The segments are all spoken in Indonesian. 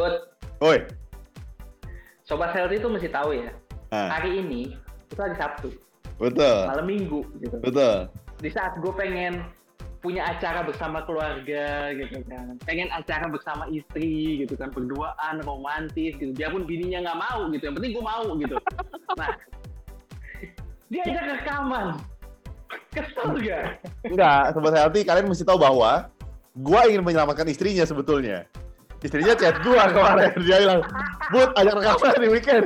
Buat Oi. Sobat Healthy itu mesti tahu ya. Ah, Hari ini itu hari Sabtu, betul. malam Minggu gitu. Betul. Di saat gue pengen punya acara bersama keluarga gitu kan, pengen acara bersama istri gitu kan, berduaan romantis gitu. Biarpun bininya nggak mau gitu, yang penting gue mau gitu. Nah, dia ajak rekaman. Kesel gak? Enggak, sobat healthy, kalian mesti tahu bahwa gua ingin menyelamatkan istrinya sebetulnya. Istrinya chat gua kemarin, dia bilang, Bud, ajak rekaman di weekend.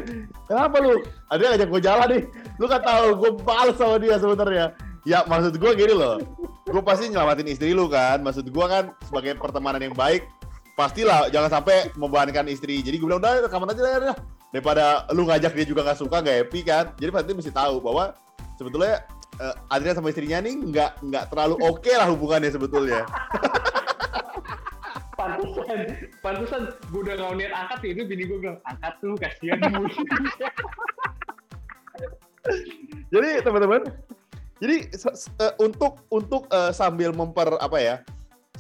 Kenapa lu? Ada ngajak gua jalan nih. Lu kan tahu gua balas sama dia sebenarnya. Ya maksud gua gini loh. Gua pasti nyelamatin istri lu kan. Maksud gua kan sebagai pertemanan yang baik, pastilah jangan sampai membebankan istri. Jadi gua bilang udah rekaman aja lah. Daripada lu ngajak dia juga nggak suka, nggak happy kan. Jadi pasti mesti tahu bahwa sebetulnya eh, Adrian sama istrinya nih nggak nggak terlalu oke lah hubungannya sebetulnya. Pantesan, pantesan gue udah gak niat angkat ya, itu bini gue bilang, angkat tuh, kasihan gue. jadi teman-teman, jadi eh, untuk untuk eh, sambil memper apa ya,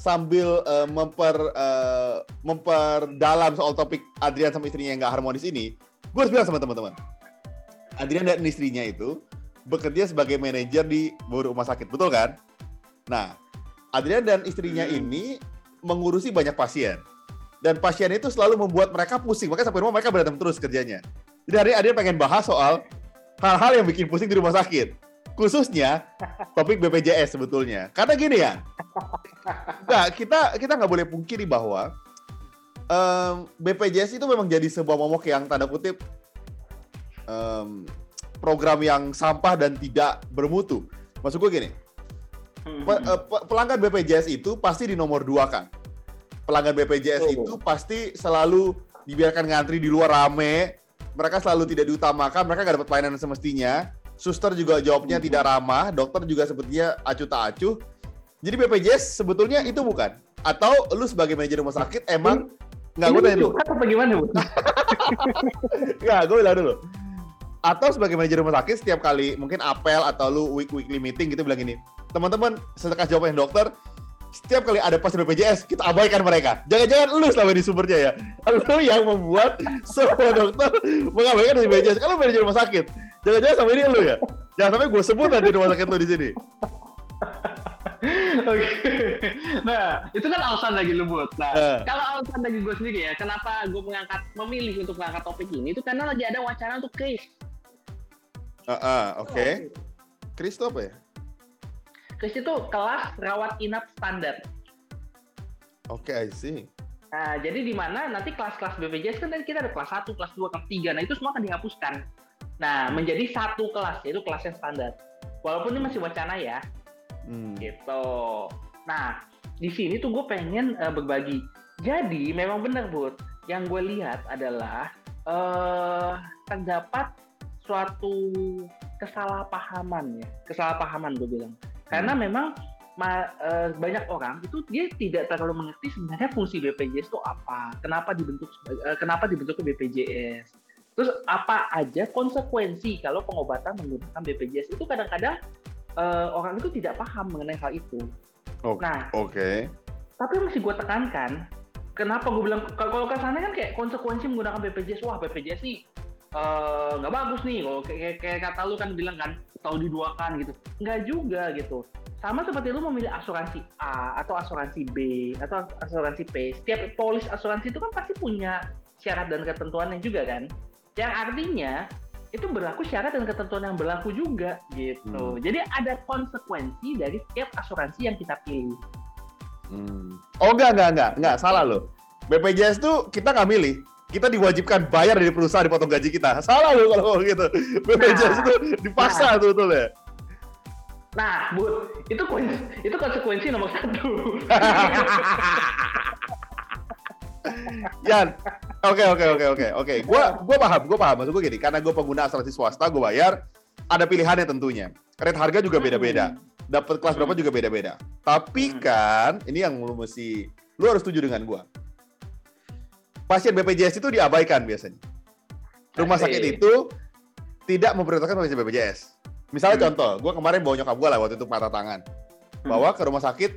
sambil eh, memper eh, memperdalam soal topik Adrian sama istrinya yang nggak harmonis ini, gue harus bilang sama teman-teman, Adrian dan istrinya itu bekerja sebagai manajer di rumah sakit, betul kan? Nah, Adrian dan istrinya Hmm. ini mengurusi banyak pasien. Dan pasien itu selalu membuat mereka pusing, makanya sampai rumah mereka berantem terus kerjanya. Jadi hari ini pengen bahas soal hal-hal yang bikin pusing di rumah sakit. Khususnya topik BPJS sebetulnya. Karena gini ya, nah, kita kita nggak boleh pungkiri bahwa em, BPJS itu memang jadi sebuah momok yang tanda kutip em, program yang sampah dan tidak bermutu. Maksud gue gini, Pe- eh, pe- pelanggan BPJS itu pasti di nomor dua kan. Pelanggan BPJS Betul. itu pasti selalu dibiarkan ngantri di luar rame. Mereka selalu tidak diutamakan. Mereka nggak dapat pelayanan semestinya. Suster juga jawabnya Hmm. tidak ramah. Dokter juga sepertinya acuh tak acuh. Jadi BPJS sebetulnya itu bukan. Atau lu sebagai manajer rumah sakit emang nggak gue tanya dulu. Kan apa gimana, Bu? Nggak, gue bilang dulu. Atau sebagai manajer rumah sakit setiap kali mungkin apel atau lu week weekly meeting gitu bilang gini, teman-teman sedekah jawaban dokter, setiap kali ada pasien BPJS kita abaikan mereka. Jangan-jangan lu selama di sumbernya ya, lu yang membuat semua dokter mengabaikan BPJS. Kalau manajer rumah sakit, jangan-jangan sama ini lu ya. Jangan sampai gue sebut nanti rumah sakit lu di sini. Oke. Nah, itu kan alasan lagi lu buat. Nah, Eh. kalau alasan lagi gue sendiri ya, kenapa gue mengangkat memilih untuk mengangkat topik ini itu karena lagi ada wacana untuk case. Ah, ah, oke. Chris itu apa ya? Case itu kelas rawat inap standar. Oke, I see. Nah, jadi di mana nanti kelas-kelas BPJS kan tadi kita ada kelas 1, kelas 2, kelas 3. Nah, itu semua akan dihapuskan. Nah, menjadi satu kelas, yaitu kelas yang standar. Walaupun ini masih wacana ya, Hmm. gitu. Nah, di sini tuh gue pengen eh, berbagi. Jadi, memang benar, Bud. Yang gue lihat adalah eh terdapat suatu kesalahpahaman ya. Kesalahpahaman gue bilang. Karena memang ma- eh, banyak orang itu dia tidak terlalu mengerti sebenarnya fungsi BPJS itu apa, kenapa dibentuk eh, kenapa dibentuk BPJS. Terus apa aja konsekuensi kalau pengobatan menggunakan BPJS itu kadang-kadang eh, orang itu tidak paham mengenai hal itu. Oke. Nah, Oke. tapi yang mesti gue tekankan, kenapa gue bilang kalau kalau kesannya kan kayak konsekuensi menggunakan BPJS, wah BPJS sih nggak bagus nih, kalau kayak, kayak kata lu kan bilang kan tahu diduakan gitu, nggak juga gitu. Sama seperti lu memilih asuransi A atau asuransi B atau asuransi P, setiap polis asuransi itu kan pasti punya syarat dan ketentuannya juga kan, yang artinya itu berlaku syarat dan ketentuan yang berlaku juga gitu. Hmm. Jadi ada konsekuensi dari setiap asuransi yang kita pilih. Hmm. Oh enggak, enggak, enggak, enggak, salah loh. BPJS tuh kita nggak milih, kita diwajibkan bayar dari perusahaan dipotong gaji kita. Salah loh kalau ngomong gitu. BPJS Nah. itu dipaksa tuh betul ya. Nah, Bud, itu itu konsekuensi nomor satu. Yan, oke oke oke oke oke. Gua gua paham, gua paham. Maksud gue gini, karena gue pengguna asuransi swasta, gue bayar. Ada pilihannya tentunya. Rate harga juga beda-beda. Dapat kelas berapa juga beda-beda. Tapi Hmm. kan, ini yang lu mesti, lu harus setuju dengan gua. Pasien BPJS itu diabaikan biasanya. Rumah sakit itu tidak memprioritaskan pasien BPJS. Misalnya Hmm. contoh, gua kemarin bawa nyokap gua lah waktu itu patah tangan. Hmm. Bawa ke rumah sakit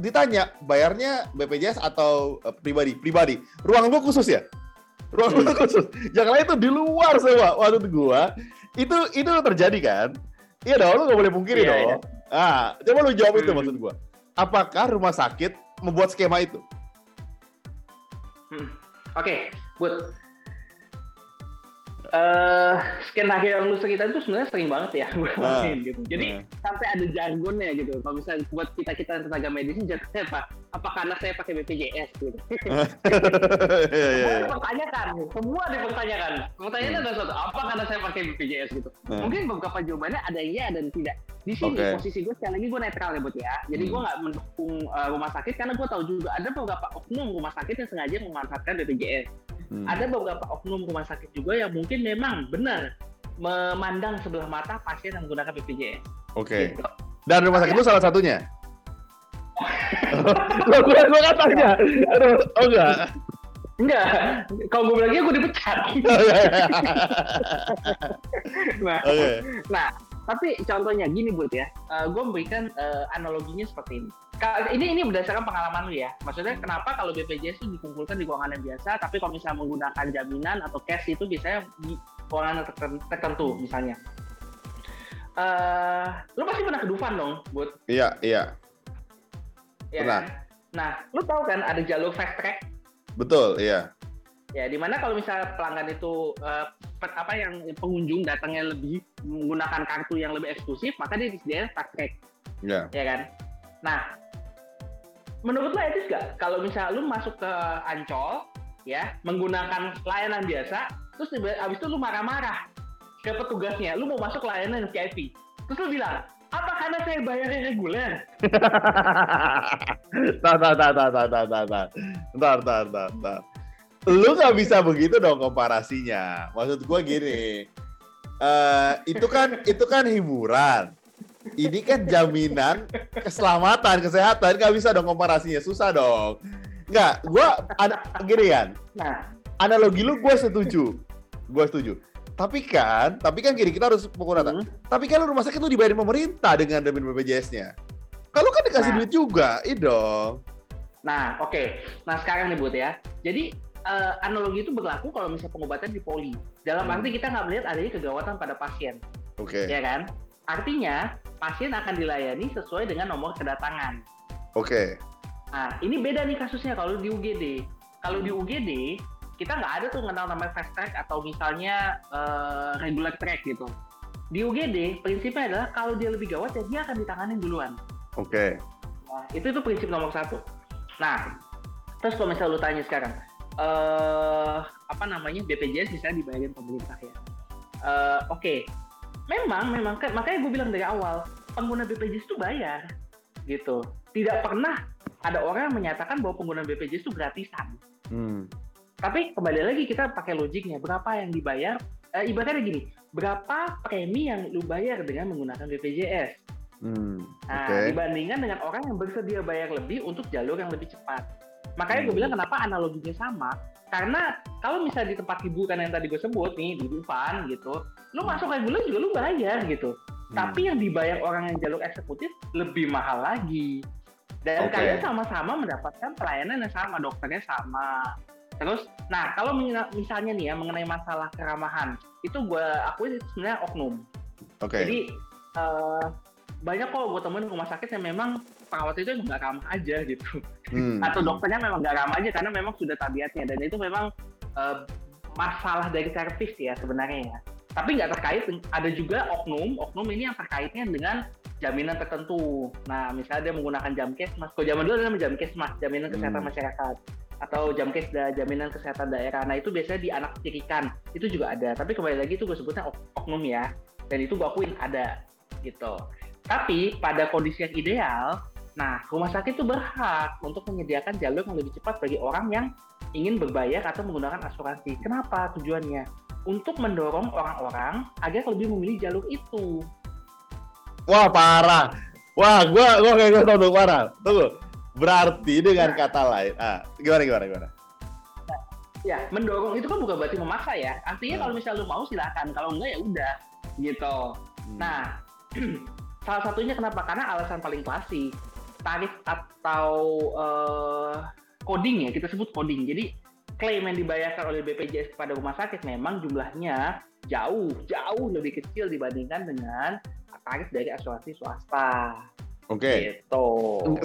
ditanya bayarnya BPJS atau uh, pribadi? Pribadi. Ruang gua khusus ya? Ruang gua khusus. Yang lain itu di luar semua. Maksud gua itu itu terjadi kan? Iya dong, lu nggak boleh pungkiri Iya, dong. Ah, coba lu jawab itu Hmm. maksud gua. Apakah rumah sakit membuat skema itu? Hmm. Oke, Bud. Eh, skenario yang lu ceritain itu sebenarnya sering banget ya gue Ah. lakuin gitu. Jadi Ah. sampai ada jargonnya gitu. Kalau misalnya buat kita kita tenaga medis ini jargonnya apa? Apa karena saya pakai BPJS gitu? Iya, iya, Semua iya. dipertanyakan, semua dipertanyakan. Pertanyaannya adalah satu, apa karena saya pakai BPJS gitu? Hmm. Mungkin beberapa jawabannya ada yang iya dan tidak. Di sini Oke. posisi gue sekali lagi gue netral ya buat ya. Jadi gue Hmm. nggak mendukung uh, rumah sakit karena gue tahu juga ada beberapa oknum rumah sakit yang sengaja memanfaatkan BPJS. Hmm. Ada beberapa oknum rumah sakit juga yang mungkin memang benar memandang sebelah mata pasien yang menggunakan BPJS. Oke. Gitu. Dan rumah sakit lu salah satunya? Lo gue gue tanya. Aduh, oh enggak. Enggak, kalau gue bilang iya gue dipecat. nah, Oke. Nah, tapi contohnya gini buat ya, gue memberikan eh, analoginya seperti ini. Ini ini berdasarkan pengalaman lu ya. Maksudnya kenapa kalau BPJS itu dikumpulkan di keuangan yang biasa, tapi kalau misalnya menggunakan jaminan atau cash itu biasanya di keuangan terten- tertentu misalnya. eh lu pasti pernah ke Dufan dong, buat Iya, iya. Ya Pernah. kan? Nah, lu tahu kan ada jalur fast track Betul, iya. Ya, di mana kalau misalnya pelanggan itu eh, apa yang pengunjung datangnya lebih menggunakan kartu yang lebih eksklusif, maka dia disediakan fast track, Iya. ya kan? Nah, menurut lo etis nggak kalau misalnya lu masuk ke Ancol, ya, menggunakan layanan biasa, terus abis itu lu marah-marah ke petugasnya, lu mau masuk layanan VIP, terus lu bilang, apa karena saya bayarnya reguler? Tar, tar, tar, tar, tar, tar, tar, tar. Ntar, ntar, ntar, ntar. Lu nggak bisa begitu dong komparasinya. Maksud gua gini, eh itu kan itu kan hiburan. Ini kan jaminan keselamatan, kesehatan. Nggak bisa dong komparasinya, susah dong. Nggak, gua ada gini kan. Nah, Analogi lu gue setuju, gue setuju. Tapi kan, tapi kan gini kita harus pukul rata. hmm, Tapi kan rumah sakit tuh dibayarin pemerintah dengan demi BPJS-nya. Kalau kan dikasih Nah. duit juga, iya dong. Nah, oke. Nah, sekarang nih, Bud ya. Jadi, eh, analogi itu berlaku kalau misalnya pengobatan di poli. Dalam Hmm. arti kita nggak melihat adanya kegawatan pada pasien, Oke, ya kan? Artinya, pasien akan dilayani sesuai dengan nomor kedatangan. oke. Nah, ini beda nih kasusnya kalau di UGD. Kalau di UGD, kita nggak ada tuh kenal namanya fast track atau misalnya eh, regular track gitu. Di UGD, prinsipnya adalah kalau dia lebih gawat, ya dia akan ditanganin duluan. Oke. Nah, itu itu prinsip nomor satu. Nah, terus kalau misalnya lu tanya sekarang, eh apa namanya BPJS misalnya dibayarin pemerintah ya. Eh, Oke, memang memang kan makanya gue bilang dari awal pengguna BPJS itu bayar gitu. Tidak pernah ada orang yang menyatakan bahwa pengguna BPJS itu gratisan. Hmm. Tapi kembali lagi kita pakai logiknya berapa yang dibayar. Eh, ibaratnya gini, berapa premi yang lu bayar dengan menggunakan BPJS? Hmm. Nah, Oke. dibandingkan dengan orang yang bersedia bayar lebih untuk jalur yang lebih cepat. Makanya gue Hmm. bilang kenapa analoginya sama. Karena kalau misalnya di tempat hiburan yang tadi gue sebut nih di Dufan gitu, lu masuk reguler juga lu bayar gitu. Hmm. Tapi yang dibayar orang yang jalur eksekutif lebih mahal lagi. Dan Oke. kalian sama-sama mendapatkan pelayanan yang sama, dokternya sama. Terus, nah kalau misalnya nih ya mengenai masalah keramahan, itu gue akui itu sebenarnya oknum. Oke. Jadi eh, banyak kok gue temuin rumah sakit yang memang perawat itu nggak ramah aja gitu, Hmm. atau dokternya memang nggak ramah aja karena memang sudah tabiatnya dan itu memang eh, masalah dari servis ya sebenarnya ya. Tapi nggak terkait, ada juga oknum, oknum ini yang terkaitnya dengan jaminan tertentu. Nah, misalnya dia menggunakan jam mas, kalau zaman dulu ada jam mas, jaminan kesehatan Hmm. masyarakat atau jam da, jaminan kesehatan daerah. Nah, itu biasanya di anak tirikan, itu juga ada. Tapi kembali lagi itu gue sebutnya ok- oknum ya, dan itu gue akuin ada gitu. Tapi pada kondisi yang ideal, nah rumah sakit itu berhak untuk menyediakan jalur yang lebih cepat bagi orang yang ingin berbayar atau menggunakan asuransi. Kenapa tujuannya? Untuk mendorong orang-orang agar lebih memilih jalur itu. Wah parah. Wah, gua gua kayak gua tahu tuh parah. Tunggu. Berarti dengan kata lain, ah gimana gimana gimana? Ya, mendorong itu kan bukan berarti memaksa ya. Artinya Hmm. kalau misalnya lu mau silakan, kalau enggak ya udah gitu. Hmm. Nah, salah satunya kenapa? Karena alasan paling klasik. tarif atau uh, coding ya, kita sebut coding. Jadi klaim yang dibayarkan oleh BPJS kepada rumah sakit memang jumlahnya jauh jauh lebih kecil dibandingkan dengan tarif dari asuransi swasta. Oke. Okay. Gitu.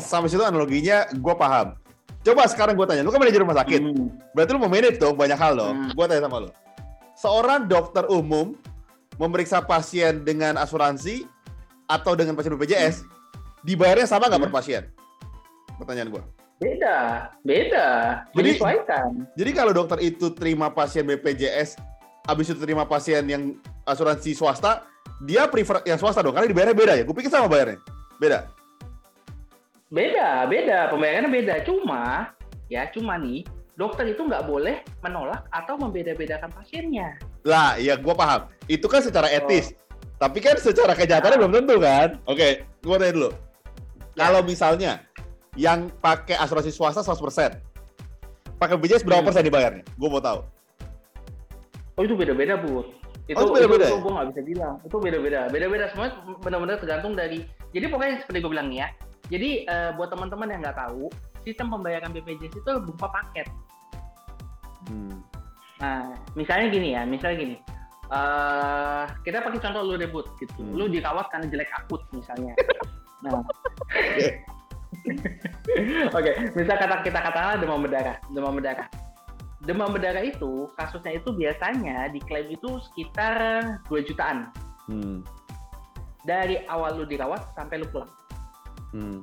Sampai situ analoginya gue paham. Coba sekarang gue tanya, lu kan manajer rumah sakit, hmm. berarti lu mau manage dong banyak hal dong. Hmm. Gue tanya sama lu, seorang dokter umum memeriksa pasien dengan asuransi atau dengan pasien BPJS, hmm. dibayarnya sama nggak hmm. per pasien? Pertanyaan gue. Beda, beda. Jadi, jadi kalau dokter itu terima pasien BPJS, habis itu terima pasien yang asuransi swasta, dia prefer yang swasta dong, karena dibayarnya beda ya. Gue pikir sama bayarnya. Beda. Beda, beda. Pembayarannya beda. Cuma, ya cuma nih, dokter itu nggak boleh menolak atau membeda-bedakan pasiennya. Lah, iya gue paham. Itu kan secara etis. Oh. Tapi kan secara kenyataannya nah. belum tentu kan? Oke, gue tanya dulu. Ya. Kalau misalnya yang pakai asuransi swasta 100%. Pakai BPJS berapa hmm. persen dibayarnya? Gue mau tahu. Oh itu beda-beda bu. Itu oh, beda-beda. Itu, itu gue nggak bisa bilang. Itu beda-beda. Beda-beda semuanya benar-benar tergantung dari. Jadi pokoknya seperti gue bilang nih ya. Jadi uh, buat teman-teman yang nggak tahu, sistem pembayaran BPJS itu berupa paket. Hmm. Nah, misalnya gini ya, misalnya gini. Uh, kita pakai contoh lu debut gitu. Hmm. Lu dirawat karena jelek akut misalnya. nah, Oke, misal kata kita katakanlah demam berdarah, demam berdarah. Demam berdarah itu kasusnya itu biasanya diklaim itu sekitar 2 jutaan. Hmm. Dari awal lu dirawat sampai lu pulang. Hmm.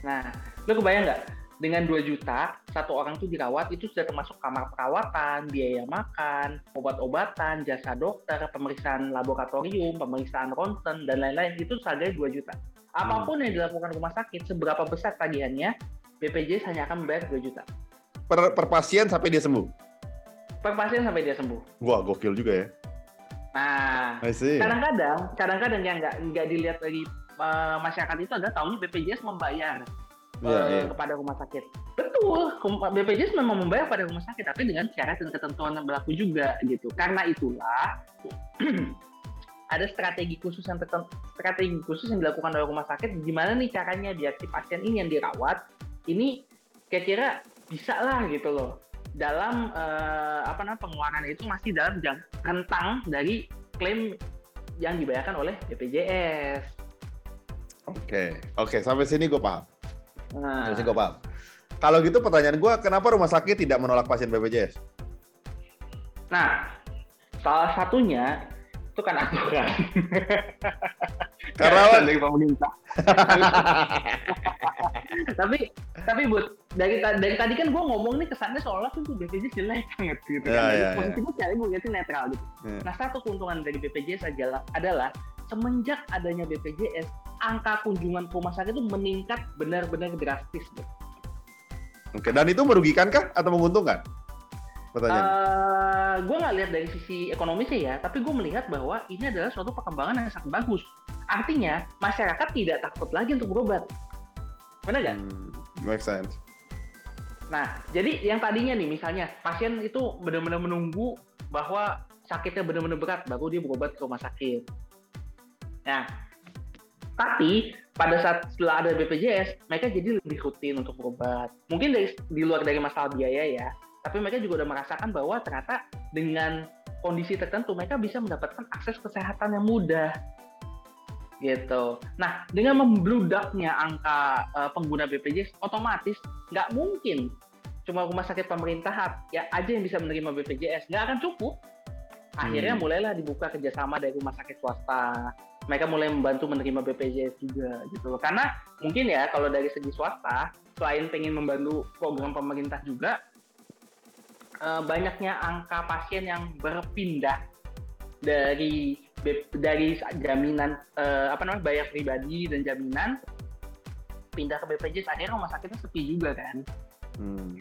Nah, lu kebayang nggak? Dengan 2 juta, satu orang tuh dirawat itu sudah termasuk kamar perawatan, biaya makan, obat-obatan, jasa dokter, pemeriksaan laboratorium, pemeriksaan ronsen, dan lain-lain. Itu saja 2 juta. Apa pun yang dilakukan rumah sakit, seberapa besar tagihannya, BPJS hanya akan membayar 2 juta. Per, per pasien sampai dia sembuh? Per pasien sampai dia sembuh. Wah, gokil juga ya. Nah, kadang-kadang, kadang-kadang yang nggak nggak dilihat dari uh, masyarakat itu adalah tahun BPJS membayar yeah, uh, yeah. kepada rumah sakit. Betul, BPJS memang membayar pada rumah sakit, tapi dengan syarat dan ketentuan yang berlaku juga gitu. Karena itulah ada strategi khusus yang strategi khusus yang dilakukan oleh rumah sakit gimana nih caranya biar si pasien ini yang dirawat ini kira-kira bisa lah gitu loh dalam uh, apa namanya pengeluaran itu masih dalam jang, rentang dari klaim yang dibayarkan oleh BPJS. Oke, okay. oke okay, sampai sini gue paham. Nah. Sampai sini gue paham. Kalau gitu pertanyaan gue, kenapa rumah sakit tidak menolak pasien BPJS? Nah, salah satunya itu kan aturan. Karena dari pemerintah. tapi tapi buat dari dari tadi kan gue ngomong nih kesannya seolah tuh BPJS jelek banget gitu yeah, kan. Yeah, Posisi yeah. gue lihatnya netral gitu. Yeah. Nah satu keuntungan dari BPJS adalah adalah semenjak adanya BPJS angka kunjungan ke rumah sakit itu meningkat benar-benar drastis. Gitu. Oke, dan itu merugikan kah atau menguntungkan? pertanyaan? Uh, gue nggak lihat dari sisi ekonomi sih ya, tapi gue melihat bahwa ini adalah suatu perkembangan yang sangat bagus. Artinya masyarakat tidak takut lagi untuk berobat. Benar nggak? Hmm, make sense. Nah, jadi yang tadinya nih misalnya pasien itu benar-benar menunggu bahwa sakitnya benar-benar berat baru dia berobat ke rumah sakit. Nah, tapi pada saat setelah ada BPJS, mereka jadi lebih rutin untuk berobat. Mungkin dari di luar dari masalah biaya ya, tapi mereka juga udah merasakan bahwa ternyata dengan kondisi tertentu mereka bisa mendapatkan akses kesehatan yang mudah gitu. Nah, dengan membludaknya angka uh, pengguna BPJS, otomatis nggak mungkin cuma rumah sakit pemerintah ya aja yang bisa menerima BPJS, nggak akan cukup. Akhirnya hmm. mulailah dibuka kerjasama dari rumah sakit swasta. Mereka mulai membantu menerima BPJS juga gitu loh. Karena mungkin ya kalau dari segi swasta, selain pengen membantu program pemerintah juga, uh, banyaknya angka pasien yang berpindah dari dari jaminan uh, apa namanya bayar pribadi dan jaminan pindah ke BPJS akhirnya rumah sakitnya sepi juga kan. Hmm.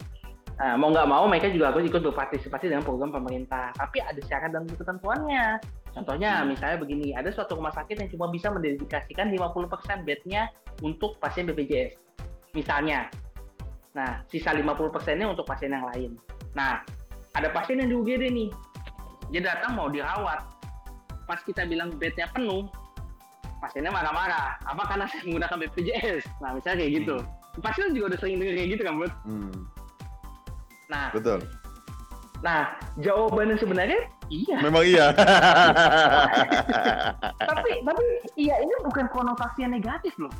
Nah, mau nggak mau mereka juga harus ikut berpartisipasi dengan program pemerintah. Tapi ada syarat dan ketentuannya. Contohnya hmm. misalnya begini, ada suatu rumah sakit yang cuma bisa mendedikasikan 50% bednya untuk pasien BPJS. Misalnya. Nah, sisa 50 persennya untuk pasien yang lain. Nah, ada pasien yang di UGD nih. Dia datang mau dirawat. Pas kita bilang bednya penuh, pasiennya marah-marah. Apa karena saya menggunakan BPJS? Nah, misalnya kayak gitu. Hmm. Pasien juga udah sering dengar kayak gitu kan, Bud? Hmm, Nah, betul. nah jawabannya sebenarnya iya. Memang iya. tapi tapi iya ini bukan konotasi yang negatif loh.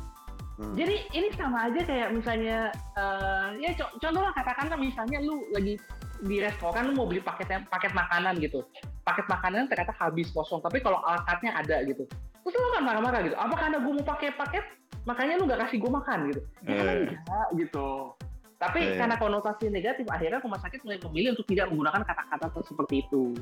Hmm. Jadi ini sama aja kayak misalnya eh, ya co- contoh lah katakanlah misalnya lu lagi di restoran lu mau beli paket paket makanan gitu. Paket makanan ternyata habis kosong, tapi kalau alatnya ada gitu. Terus lu kan marah-marah gitu. Apa karena gue mau pakai paket makanya lu nggak kasih gue makan gitu. Ya kan Eh. enggak gitu. Tapi Eh. karena konotasi negatif akhirnya rumah sakit mulai memilih untuk tidak menggunakan kata-kata seperti itu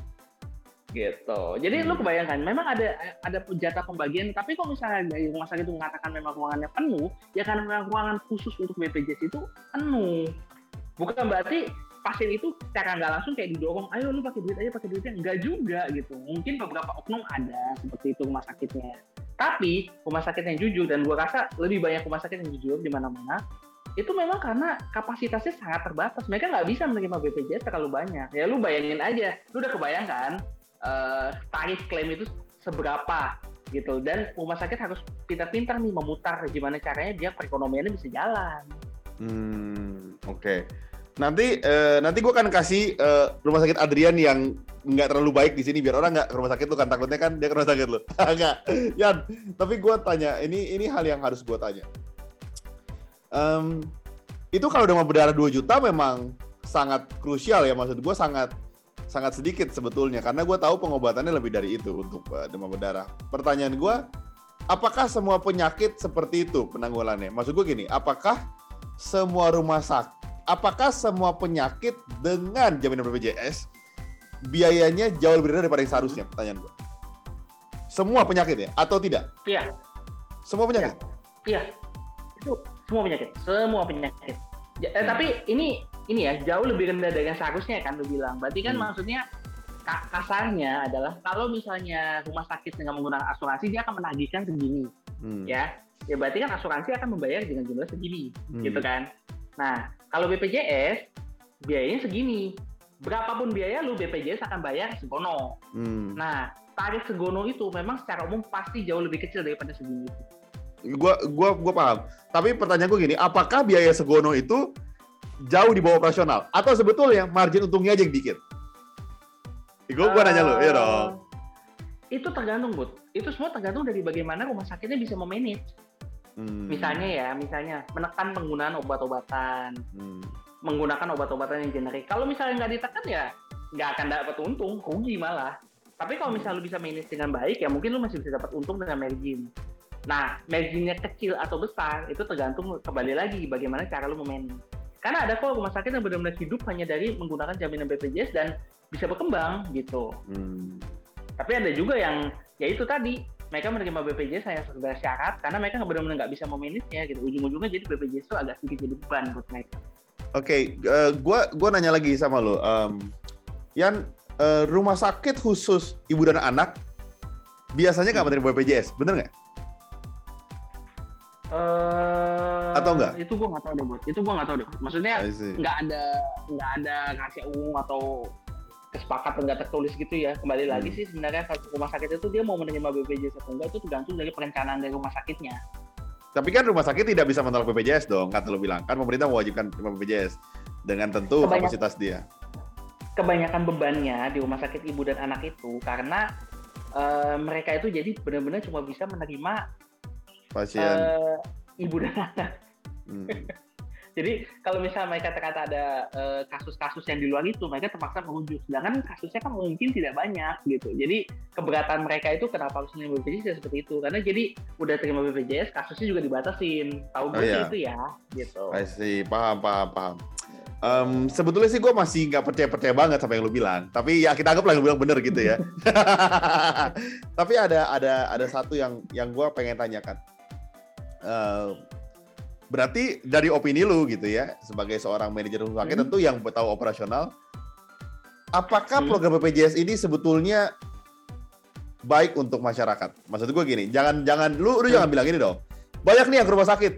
gitu. Jadi lu Hmm. kebayangkan, memang ada ada jatah pembagian, tapi kalau misalnya dari rumah sakit itu mengatakan memang ruangannya penuh, ya karena ruangan khusus untuk BPJS itu penuh. Bukan berarti pasien itu secara nggak langsung kayak didorong, ayo lu pakai duit aja, pakai duitnya. Enggak juga gitu. Mungkin beberapa oknum ada seperti itu rumah sakitnya. Tapi rumah sakit yang jujur, dan gua rasa lebih banyak rumah sakit yang jujur di mana-mana, itu memang karena kapasitasnya sangat terbatas. Mereka nggak bisa menerima BPJS terlalu banyak. Ya lu bayangin aja, lu udah kebayangkan eh, tarif klaim itu seberapa gitu dan rumah sakit harus pintar-pintar nih memutar gimana caranya biar perekonomiannya bisa jalan. Hmm, oke. Nanti eh, nanti gue akan kasih eh, rumah sakit Adrian yang nggak terlalu baik di sini biar orang nggak ke rumah sakit tuh kan takutnya kan dia ke rumah sakit lo. Enggak. Yan, tapi gue tanya, ini ini hal yang harus gue tanya. Em, itu kalau demam berdarah 2 juta memang sangat krusial ya maksud gue sangat sangat sedikit sebetulnya karena gue tahu pengobatannya lebih dari itu untuk eh, demam berdarah. Pertanyaan gue, apakah semua penyakit seperti itu penanggulannya? Maksud gue gini, apakah semua rumah sakit, apakah semua penyakit dengan jaminan BPJS biayanya jauh lebih rendah daripada yang seharusnya? Pertanyaan gue. Semua penyakit ya, atau tidak? Iya, Semua penyakit. iya. Itu semua penyakit, semua penyakit. Ja- eh, Hmm. tapi ini ini ya jauh lebih rendah dari yang seharusnya kan lu bilang. Berarti kan Hmm. maksudnya ka- kasarnya adalah kalau misalnya rumah sakit dengan menggunakan asuransi dia akan menagihkan segini Hmm. ya. Ya berarti kan asuransi akan membayar dengan jumlah segini. Hmm. gitu kan. Nah, kalau BPJS biayanya segini. Berapapun biaya lu BPJS akan bayar segono. Hmm. Nah, tarif segono itu memang secara umum pasti jauh lebih kecil daripada segini. Gua gua gua paham. Tapi pertanyaan gue gini, apakah biaya segono itu jauh di bawah operasional atau sebetulnya margin untungnya aja yang dikit? Gue gua nanya lu, iya dong. Eh, Itu tergantung, Bud. Itu semua tergantung dari bagaimana rumah sakitnya bisa memanage. Hmm. Misalnya ya, misalnya menekan penggunaan obat-obatan, Hmm. menggunakan obat-obatan yang generik. Kalau misalnya nggak ditekan ya nggak akan dapat untung, rugi malah. Tapi kalau misalnya lu bisa manage dengan baik, ya mungkin lu masih bisa dapat untung dengan margin. Nah, marginnya kecil atau besar itu tergantung kembali lagi bagaimana cara lu memanage. Karena ada kok rumah sakit yang benar-benar hidup hanya dari menggunakan jaminan BPJS dan bisa berkembang gitu. Hmm. Tapi ada juga yang ya itu tadi mereka menerima BPJS hanya sekedar syarat karena mereka benar-benar nggak bisa memanage-nya gitu. Ujung-ujungnya jadi BPJS itu agak sedikit jadi beban buat mereka. Oke, eh, gua gua nanya lagi sama lo. Em, Yan, eh, rumah sakit khusus ibu dan anak biasanya nggak menerima BPJS, bener nggak? Eh, Atau enggak? Itu gua nggak tahu deh, Bud. Itu gua nggak tahu deh. Maksudnya I see. nggak ada nggak ada rahasia umum atau kesepakatan nggak tertulis gitu ya. Kembali lagi Hmm. sih sebenarnya kalau rumah sakit itu dia mau menerima BPJS atau enggak itu tergantung dari perencanaan dari rumah sakitnya. Tapi kan rumah sakit tidak bisa menolak BPJS dong, kata lo bilang. Kan pemerintah mewajibkan BPJS dengan tentu Kebanyakan- kapasitas dia. Kebanyakan bebannya di rumah sakit ibu dan anak itu karena eh, mereka itu jadi benar-benar cuma bisa menerima Pasien. eh, ibu dan anak. Hmm. Jadi kalau misalnya mereka ternyata ada eh, kasus-kasus yang di luar itu, mereka terpaksa merujuk. Sedangkan kasusnya kan mungkin tidak banyak gitu. Jadi keberatan mereka itu kenapa harus menerima BPJS ya seperti itu. Karena jadi udah terima BPJS, kasusnya juga dibatasin. Tahu gue Oh, sih iya. itu ya, gitu. I see, paham, paham, paham. Em, sebetulnya sih gue masih nggak percaya-percaya banget sama yang lu bilang. Tapi ya kita anggap lah yang lu bilang bener gitu ya. Tapi ada ada ada satu yang yang gue pengen tanyakan. Eh, berarti dari opini lu gitu ya, sebagai seorang manajer rumah sakit Hmm. tentu yang tahu operasional, apakah Hmm. program BPJS ini sebetulnya baik untuk masyarakat? Maksud gue gini, jangan jangan lu lu jangan bilang ini dong. Banyak nih yang ke rumah sakit,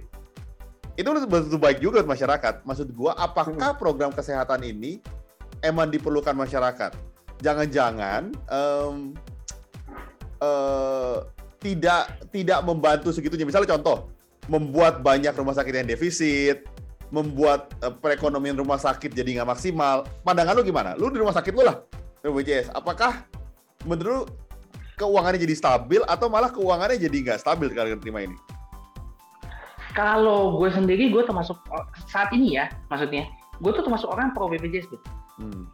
itu betul baik juga buat masyarakat. Maksud gua, apakah program kesehatan ini emang diperlukan masyarakat? Jangan-jangan em, eh, tidak tidak membantu segitunya. Misalnya contoh, membuat banyak rumah sakit yang defisit, membuat uh, perekonomian rumah sakit jadi nggak maksimal. Pandangan lu gimana? Lu di rumah sakit lu lah, BPJS. Apakah menurut lu keuangannya jadi stabil atau malah keuangannya jadi nggak stabil kalian terima ini? Kalau gue sendiri, gue termasuk saat ini ya, maksudnya, gue tuh termasuk orang pro BPJS, gitu. Hmm.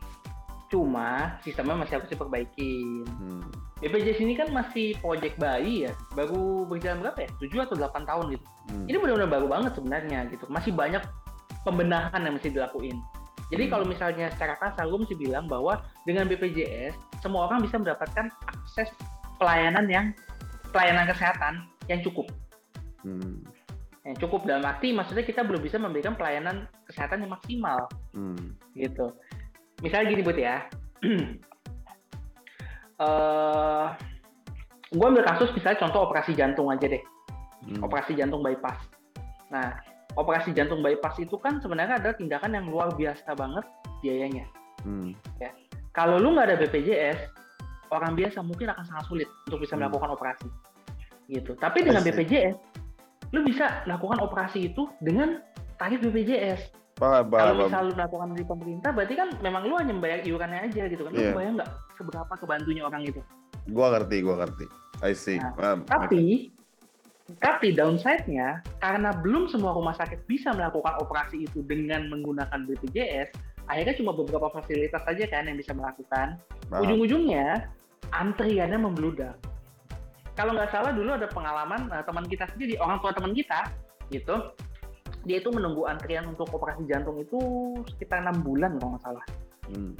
Cuma sistemnya masih harus diperbaikin. Hmm. BPJS ini kan masih project bayi ya, baru berjalan berapa ya? 7 atau 8 tahun gitu. Hmm. Ini benar-benar baru banget sebenarnya gitu. Masih banyak pembenahan yang mesti dilakuin. Jadi hmm. kalau misalnya secara kasar, gue mesti bilang bahwa dengan BPJS, semua orang bisa mendapatkan akses pelayanan yang pelayanan kesehatan yang cukup. Hmm. Yang cukup dalam arti maksudnya kita belum bisa memberikan pelayanan kesehatan yang maksimal. Hmm. Gitu. Misalnya gini buat ya. uh, gue ambil kasus misalnya contoh operasi jantung aja deh. Hmm. Operasi jantung bypass. Nah, operasi jantung bypass itu kan sebenarnya adalah tindakan yang luar biasa banget biayanya. Hmm. Ya. Kalau lu nggak ada BPJS, orang biasa mungkin akan sangat sulit untuk bisa hmm. melakukan operasi gitu tapi dengan BPJS lu bisa melakukan operasi itu dengan tarif BPJS paham, kalau misal lu melakukan di pemerintah berarti kan memang lu hanya membayar iurannya aja gitu kan lu yeah. bayang nggak seberapa kebantunya orang itu gua ngerti gua ngerti I see nah, paham. tapi tapi downside-nya karena belum semua rumah sakit bisa melakukan operasi itu dengan menggunakan BPJS, akhirnya cuma beberapa fasilitas saja kan yang bisa melakukan. Ujung-ujungnya antriannya membludak. Kalau nggak salah dulu ada pengalaman uh, teman kita sendiri, orang tua teman kita, gitu, dia itu menunggu antrian untuk operasi jantung itu sekitar enam bulan kalau nggak salah. Hmm.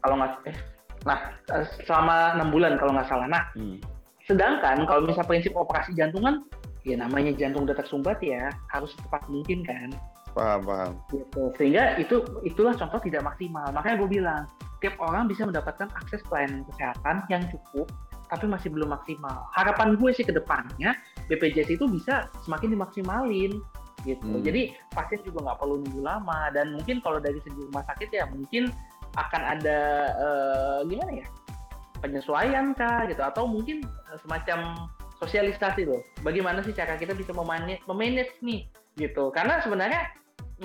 Kalau nggak, eh, nah eh, selama enam bulan kalau nggak salah. Nah, hmm. sedangkan kalau misal prinsip operasi jantung kan, ya namanya jantung detak sumbat ya harus secepat mungkin kan. Paham, paham. Gitu. Sehingga itu itulah contoh tidak maksimal. Makanya gue bilang, tiap orang bisa mendapatkan akses pelayanan kesehatan yang cukup tapi masih belum maksimal. Harapan gue sih ke depannya BPJS itu bisa semakin dimaksimalin gitu. Hmm. Jadi pasien juga nggak perlu nunggu lama dan mungkin kalau dari segi rumah sakit ya mungkin akan ada uh, gimana ya penyesuaian kah gitu atau mungkin semacam sosialisasi loh. Bagaimana sih cara kita bisa memanage, memanage nih gitu. Karena sebenarnya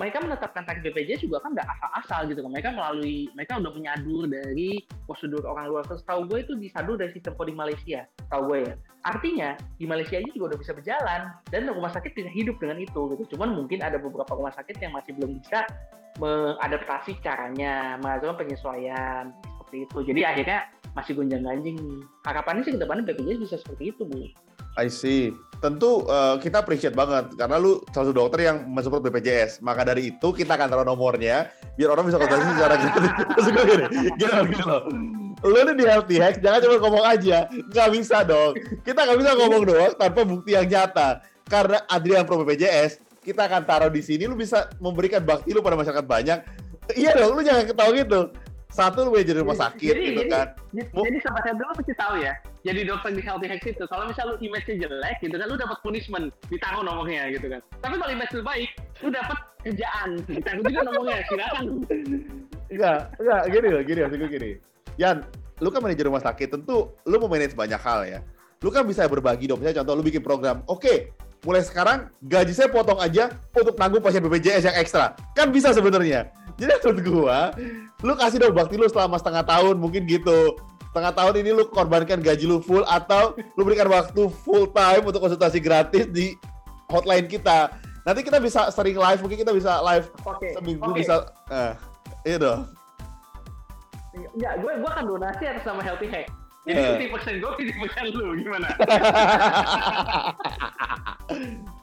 mereka menetapkan tarif BPJS juga kan nggak asal-asal gitu kan. Mereka melalui mereka udah menyadur dari prosedur orang luar. Tahu gue itu disadur dari sistem coding Malaysia. Tahu gue ya. Artinya di Malaysia ini juga udah bisa berjalan dan rumah sakit bisa hidup dengan itu gitu. Cuman mungkin ada beberapa rumah sakit yang masih belum bisa mengadaptasi caranya, melakukan penyesuaian seperti itu. Jadi akhirnya masih gonjang ganjing Harapannya sih ke depannya BPJS bisa seperti itu, Bu. I see. Tentu uh, kita appreciate banget karena lu salah satu dokter yang mensupport BPJS. Maka dari itu kita akan taruh nomornya biar orang bisa konsultasi secara gitu. Maksud gue gini, gini loh, gini loh. Lu nih di Healthy Hacks jangan cuma ngomong aja. Nggak bisa dong. Kita nggak bisa ngomong doang tanpa bukti yang nyata. Karena Adrian Pro BPJS, kita akan taruh di sini. Lu bisa memberikan bakti lu pada masyarakat banyak. Iya dong, lu jangan ketawa gitu satu lu jadi rumah sakit jadi, gitu jadi, kan. Jadi, jadi sobat saya dulu pasti tahu ya. Jadi dokter di Healthy Hacks itu kalau misal lu image-nya jelek gitu kan lu dapat punishment ditaruh nomornya gitu kan. Tapi kalau image lu baik, lu dapat kerjaan. Ditaruh juga nomornya, silakan. Enggak, enggak gini loh, gini loh, gini. Yan, lu kan manajer rumah sakit, tentu lu mau manage banyak hal ya. Lu kan bisa berbagi dong, misalnya contoh lu bikin program, oke, okay, mulai sekarang gaji saya potong aja untuk nanggung pasien BPJS yang ekstra. Kan bisa sebenarnya. Jadi menurut gua, lu kasih dong bakti lu selama setengah tahun mungkin gitu. Setengah tahun ini lu korbankan gaji lu full atau lu berikan waktu full time untuk konsultasi gratis di hotline kita. Nanti kita bisa sering live, mungkin kita bisa live okay. seminggu okay. bisa. Nah, iya dong. Ya, gue gue akan donasi atas nama Healthy Hack. Jadi yeah. persen gue, fifty persen lu, gimana?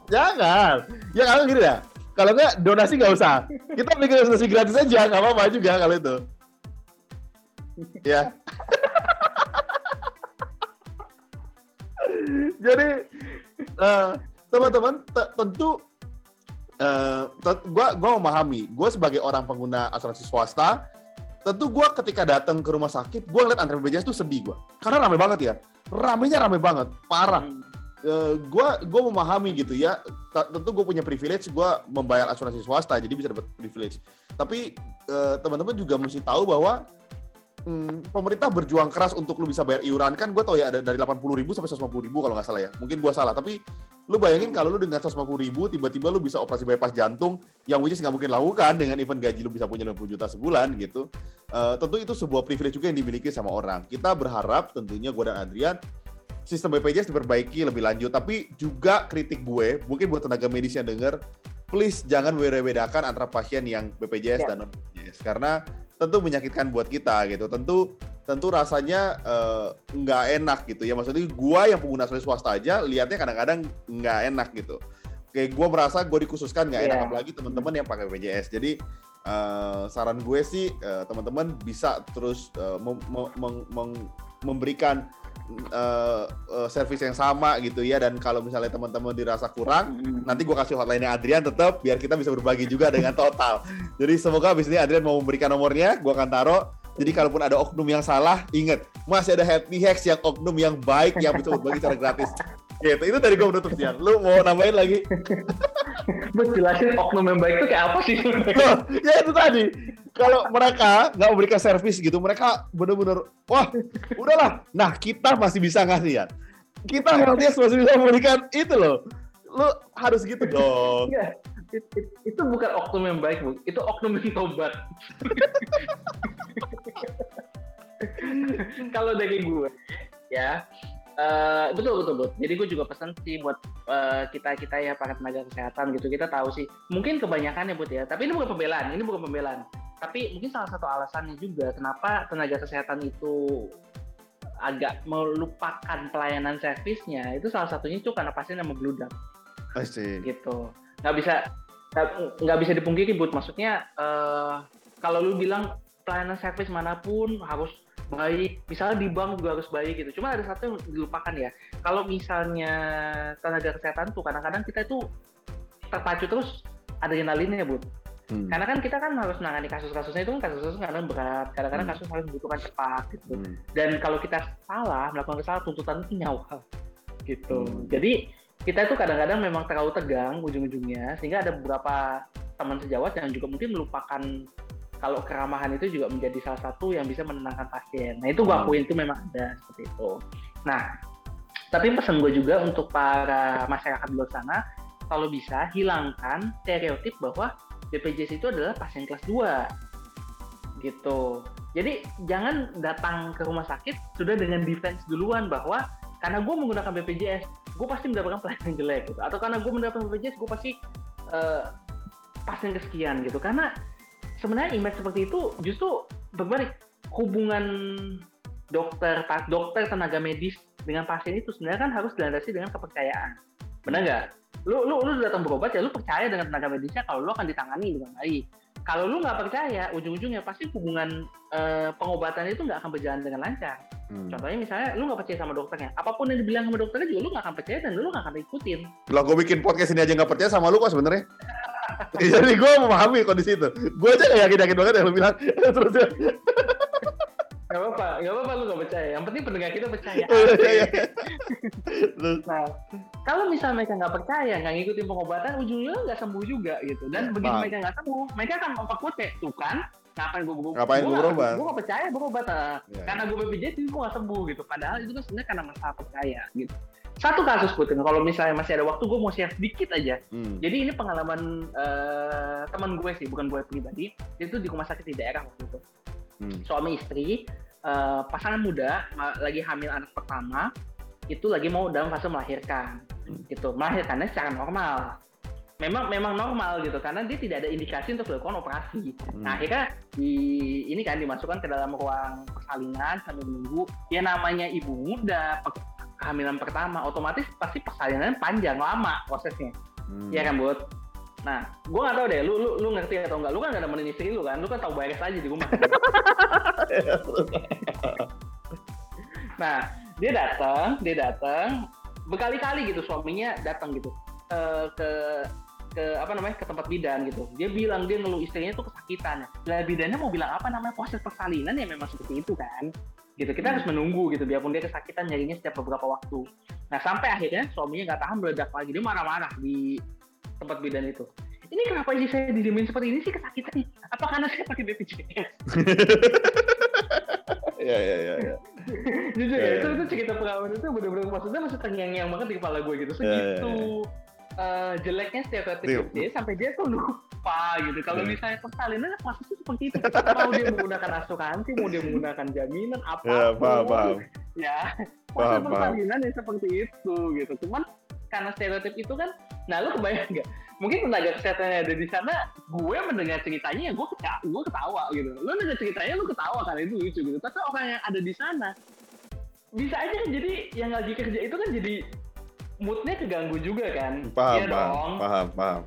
Jangan. Ya kalau gini ya, kalau enggak donasi nggak usah. Kita bikin donasi gratis aja, nggak apa-apa juga kalau itu. ya. Jadi uh, teman-teman tentu uh, gua gua memahami, gua sebagai orang pengguna asuransi swasta, tentu gua ketika datang ke rumah sakit, gua ngeliat antrean BPJS tuh sedih gua. Karena rame banget ya. Ramenya rame banget, parah. Hmm uh, eh, gue memahami gitu ya. Tentu gue punya privilege gue membayar asuransi swasta jadi bisa dapat privilege. Tapi uh, teman-teman juga mesti tahu bahwa hmm, pemerintah berjuang keras untuk lu bisa bayar iuran. Kan gue tau ya ada dari 80 ribu sampai 150 ribu kalau nggak salah ya. Mungkin gue salah tapi lu bayangin kalau lu dengan 150 ribu tiba-tiba lu bisa operasi bypass jantung yang which nggak mungkin lakukan dengan event gaji lu bisa punya 50 juta sebulan gitu. Uh, tentu itu sebuah privilege juga yang dimiliki sama orang. Kita berharap tentunya gue dan Adrian sistem BPJS diperbaiki lebih lanjut tapi juga kritik gue mungkin buat tenaga medis yang denger please jangan beda-bedakan antara pasien yang BPJS yeah. dan non BPJS karena tentu menyakitkan buat kita gitu. Tentu tentu rasanya uh, nggak enak gitu ya. Maksudnya gua yang pengguna asuransi swasta aja lihatnya kadang-kadang nggak enak gitu. Kayak gua merasa gue dikhususkan nggak yeah. enak apalagi teman-teman yang pakai BPJS. Jadi uh, saran gue sih uh, teman-teman bisa terus uh, mem mem mem memberikan uh, uh, service yang sama gitu ya dan kalau misalnya teman-teman dirasa kurang hmm. nanti gue kasih hotline Adrian tetap biar kita bisa berbagi juga dengan total. Jadi semoga abis ini Adrian mau memberikan nomornya gue akan taruh. Jadi kalaupun ada oknum yang salah ingat masih ada happy hacks yang oknum yang baik yang bisa berbagi secara gratis gitu itu dari gue menutup siang lu mau nambahin lagi Buat jelasin oknum yang baik itu kayak apa sih? ya itu tadi kalau mereka nggak memberikan servis gitu, mereka bener-bener wah udahlah. Nah kita masih bisa ngasih ya. Kita healthiest masih bisa memberikan itu loh. Lu harus gitu dong. It, it, itu bukan oknum yang baik, Bu. Itu oknum yang tobat. Kalau dari gue, ya, Uh, betul betul betul. Jadi gue juga pesan sih buat uh, kita kita ya para tenaga kesehatan gitu. Kita tahu sih, mungkin kebanyakan ya buat ya. Tapi ini bukan pembelaan. Ini bukan pembelaan tapi mungkin salah satu alasannya juga kenapa tenaga kesehatan itu agak melupakan pelayanan servisnya itu salah satunya itu karena pasien yang membludak gitu nggak bisa nggak bisa dipungkiri but maksudnya uh, kalau lu bilang pelayanan servis mana pun harus baik misalnya di bank juga harus baik gitu cuma ada satu yang dilupakan ya kalau misalnya tenaga kesehatan tuh kadang-kadang kita itu terpacu terus adrenalinnya but Hmm. Karena kan kita kan harus menangani kasus-kasusnya itu kan kasus-kasus kadang berat, kadang-kadang hmm. kasus harus membutuhkan cepat gitu. Hmm. Dan kalau kita salah melakukan kesalahan tuntutan itu nyawa gitu. Hmm. Jadi kita itu kadang-kadang memang terlalu tegang ujung-ujungnya sehingga ada beberapa teman sejawat yang juga mungkin melupakan kalau keramahan itu juga menjadi salah satu yang bisa menenangkan pasien. Nah itu gue hmm. akuin itu memang ada seperti itu. Nah tapi pesan gue juga untuk para masyarakat di luar sana kalau bisa hilangkan stereotip bahwa BPJS itu adalah pasien kelas 2 gitu. Jadi jangan datang ke rumah sakit sudah dengan defense duluan bahwa karena gue menggunakan BPJS, gue pasti mendapatkan pelayanan jelek gitu. Atau karena gue mendapatkan BPJS, gue pasti uh, pasien kesekian gitu. Karena sebenarnya image seperti itu justru berbalik hubungan dokter dokter tenaga medis dengan pasien itu sebenarnya kan harus dilandasi dengan kepercayaan. Benar nggak? lu lu lu datang berobat ya lu percaya dengan tenaga medisnya kalau lu akan ditangani dengan baik kalau lu nggak percaya ujung-ujungnya pasti hubungan uh, pengobatan itu nggak akan berjalan dengan lancar hmm. contohnya misalnya lu nggak percaya sama dokternya apa pun yang dibilang sama dokternya juga lu nggak akan percaya dan lu nggak akan ikutin kalau gue bikin podcast ini aja nggak percaya sama lu kok sebenarnya jadi gue memahami kondisi itu gue aja gak yakin yakin banget yang lu bilang terus Gak apa-apa, gak apa-apa lu gak percaya. Yang penting pendengar kita percaya. Iya, iya, iya. nah, kalau misalnya mereka nggak percaya, nggak ngikutin pengobatan, ujungnya nggak sembuh juga gitu. Dan ya, begitu mereka nggak sembuh, mereka akan memperkuat kayak tuh kan, ngapain gue gue ngapain gue berobat? Gue gak percaya berobat, ya, karena gue BPJS itu gue gak sembuh gitu. Padahal itu kan sebenarnya karena masalah percaya gitu. Satu kasus Putin, kalau misalnya masih ada waktu gue mau share sedikit aja. Hmm. Jadi ini pengalaman uh, teman gue sih, bukan gue pribadi. Itu di rumah sakit di daerah waktu itu hmm. suami istri uh, pasangan muda lagi hamil anak pertama itu lagi mau dalam fase melahirkan hmm. gitu melahirkannya secara normal memang memang normal gitu karena dia tidak ada indikasi untuk dilakukan operasi. Hmm. Nah akhirnya di ini kan dimasukkan ke dalam ruang persalinan sambil menunggu. Ya namanya ibu muda kehamilan pertama otomatis pasti persalinan panjang lama prosesnya. Hmm. Ya kan buat Nah, gue gak tau deh, lu, lu, lu ngerti atau enggak? Lu kan gak nemenin istri lu kan? Lu kan tau beres aja di rumah. nah, dia datang, dia datang, berkali-kali gitu suaminya datang gitu uh, ke ke apa namanya ke tempat bidan gitu. Dia bilang dia ngeluh istrinya itu kesakitan. Lah bidannya mau bilang apa namanya proses persalinan ya memang seperti itu kan. Gitu kita harus menunggu gitu biarpun dia kesakitan nyarinya setiap beberapa waktu. Nah sampai akhirnya suaminya nggak tahan meledak lagi dia marah-marah di tempat bidan itu ini kenapa sih saya dijamin seperti ini sih kesakitan apa karena saya pakai BPJS Iya, iya, iya. iya. Jujur Iya, ya, iya. itu, itu cerita pengalaman itu bener-bener maksudnya masih terngiang-ngiang banget di kepala gue gitu. Iya, iya, Segitu eh, jeleknya stereotip Iya. dia sampai dia tuh lupa gitu. Kalau Iya. misalnya persalinan masih tuh seperti itu. Mau dia menggunakan asuransi, mau dia menggunakan jaminan, apa Ya, paham, paham. Ya, proses persalinan yang seperti itu gitu. Cuman karena stereotip itu kan, nah lu kebayang nggak? Mungkin tenaga kesehatan yang ada di sana, gue mendengar ceritanya ya gue ketawa, gue ketawa gitu. Lu dengar ceritanya lu ketawa karena itu lucu gitu. Tapi orang yang ada di sana, bisa aja kan jadi yang lagi kerja itu kan jadi moodnya keganggu juga kan? Paham, Iya paham, dong. paham, paham.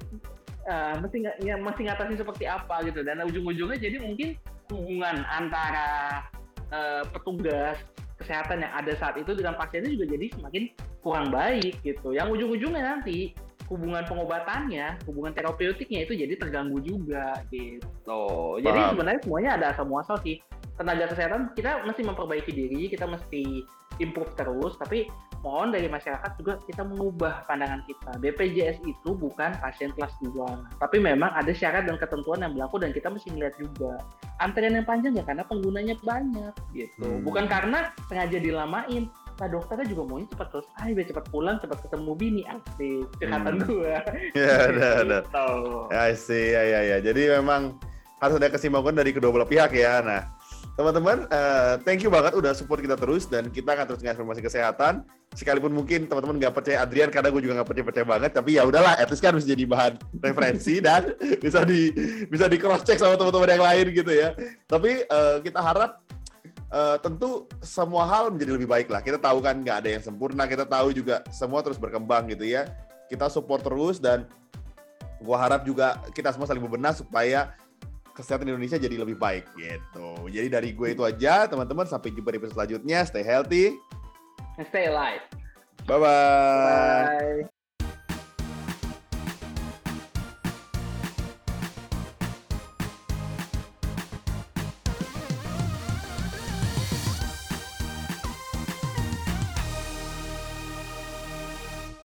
Eh, mesti nggak ya, mesti ngatasin seperti apa gitu dan ujung-ujungnya jadi mungkin hubungan antara eh, petugas kesehatan yang ada saat itu dengan pasiennya juga jadi semakin kurang baik gitu yang ujung-ujungnya nanti hubungan pengobatannya hubungan terapeutiknya itu jadi terganggu juga gitu jadi Paham. sebenarnya semuanya ada asal muasal sih tenaga kesehatan kita mesti memperbaiki diri kita mesti improve terus tapi mohon dari masyarakat juga kita mengubah pandangan kita. BPJS itu bukan pasien kelas 2, tapi memang ada syarat dan ketentuan yang berlaku dan kita mesti melihat juga. Antrian yang panjang ya karena penggunanya banyak gitu. Hmm. Bukan karena sengaja dilamain. Nah dokternya juga maunya cepat selesai, biar cepat pulang, cepat ketemu bini. Asik, curhatan Hmm. gua. Ya, ada, ada. Gitu. I see, ya, ya, ya. Jadi memang harus ada keseimbangan dari kedua belah pihak ya. Nah, teman-teman, eh, thank you banget udah support kita terus dan kita akan terus informasi kesehatan. Sekalipun mungkin teman-teman nggak percaya Adrian karena gue juga nggak percaya percaya banget, tapi ya udahlah, at least kan bisa jadi bahan referensi dan bisa di bisa di cross check sama teman-teman yang lain gitu ya. Tapi eh, kita harap eh, tentu semua hal menjadi lebih baik lah. Kita tahu kan nggak ada yang sempurna, kita tahu juga semua terus berkembang gitu ya. Kita support terus dan gua harap juga kita semua saling berbenah supaya kesehatan Indonesia jadi lebih baik gitu. Jadi dari gue itu aja, teman-teman. Sampai jumpa di episode selanjutnya. Stay healthy. Stay alive. Bye-bye. Bye.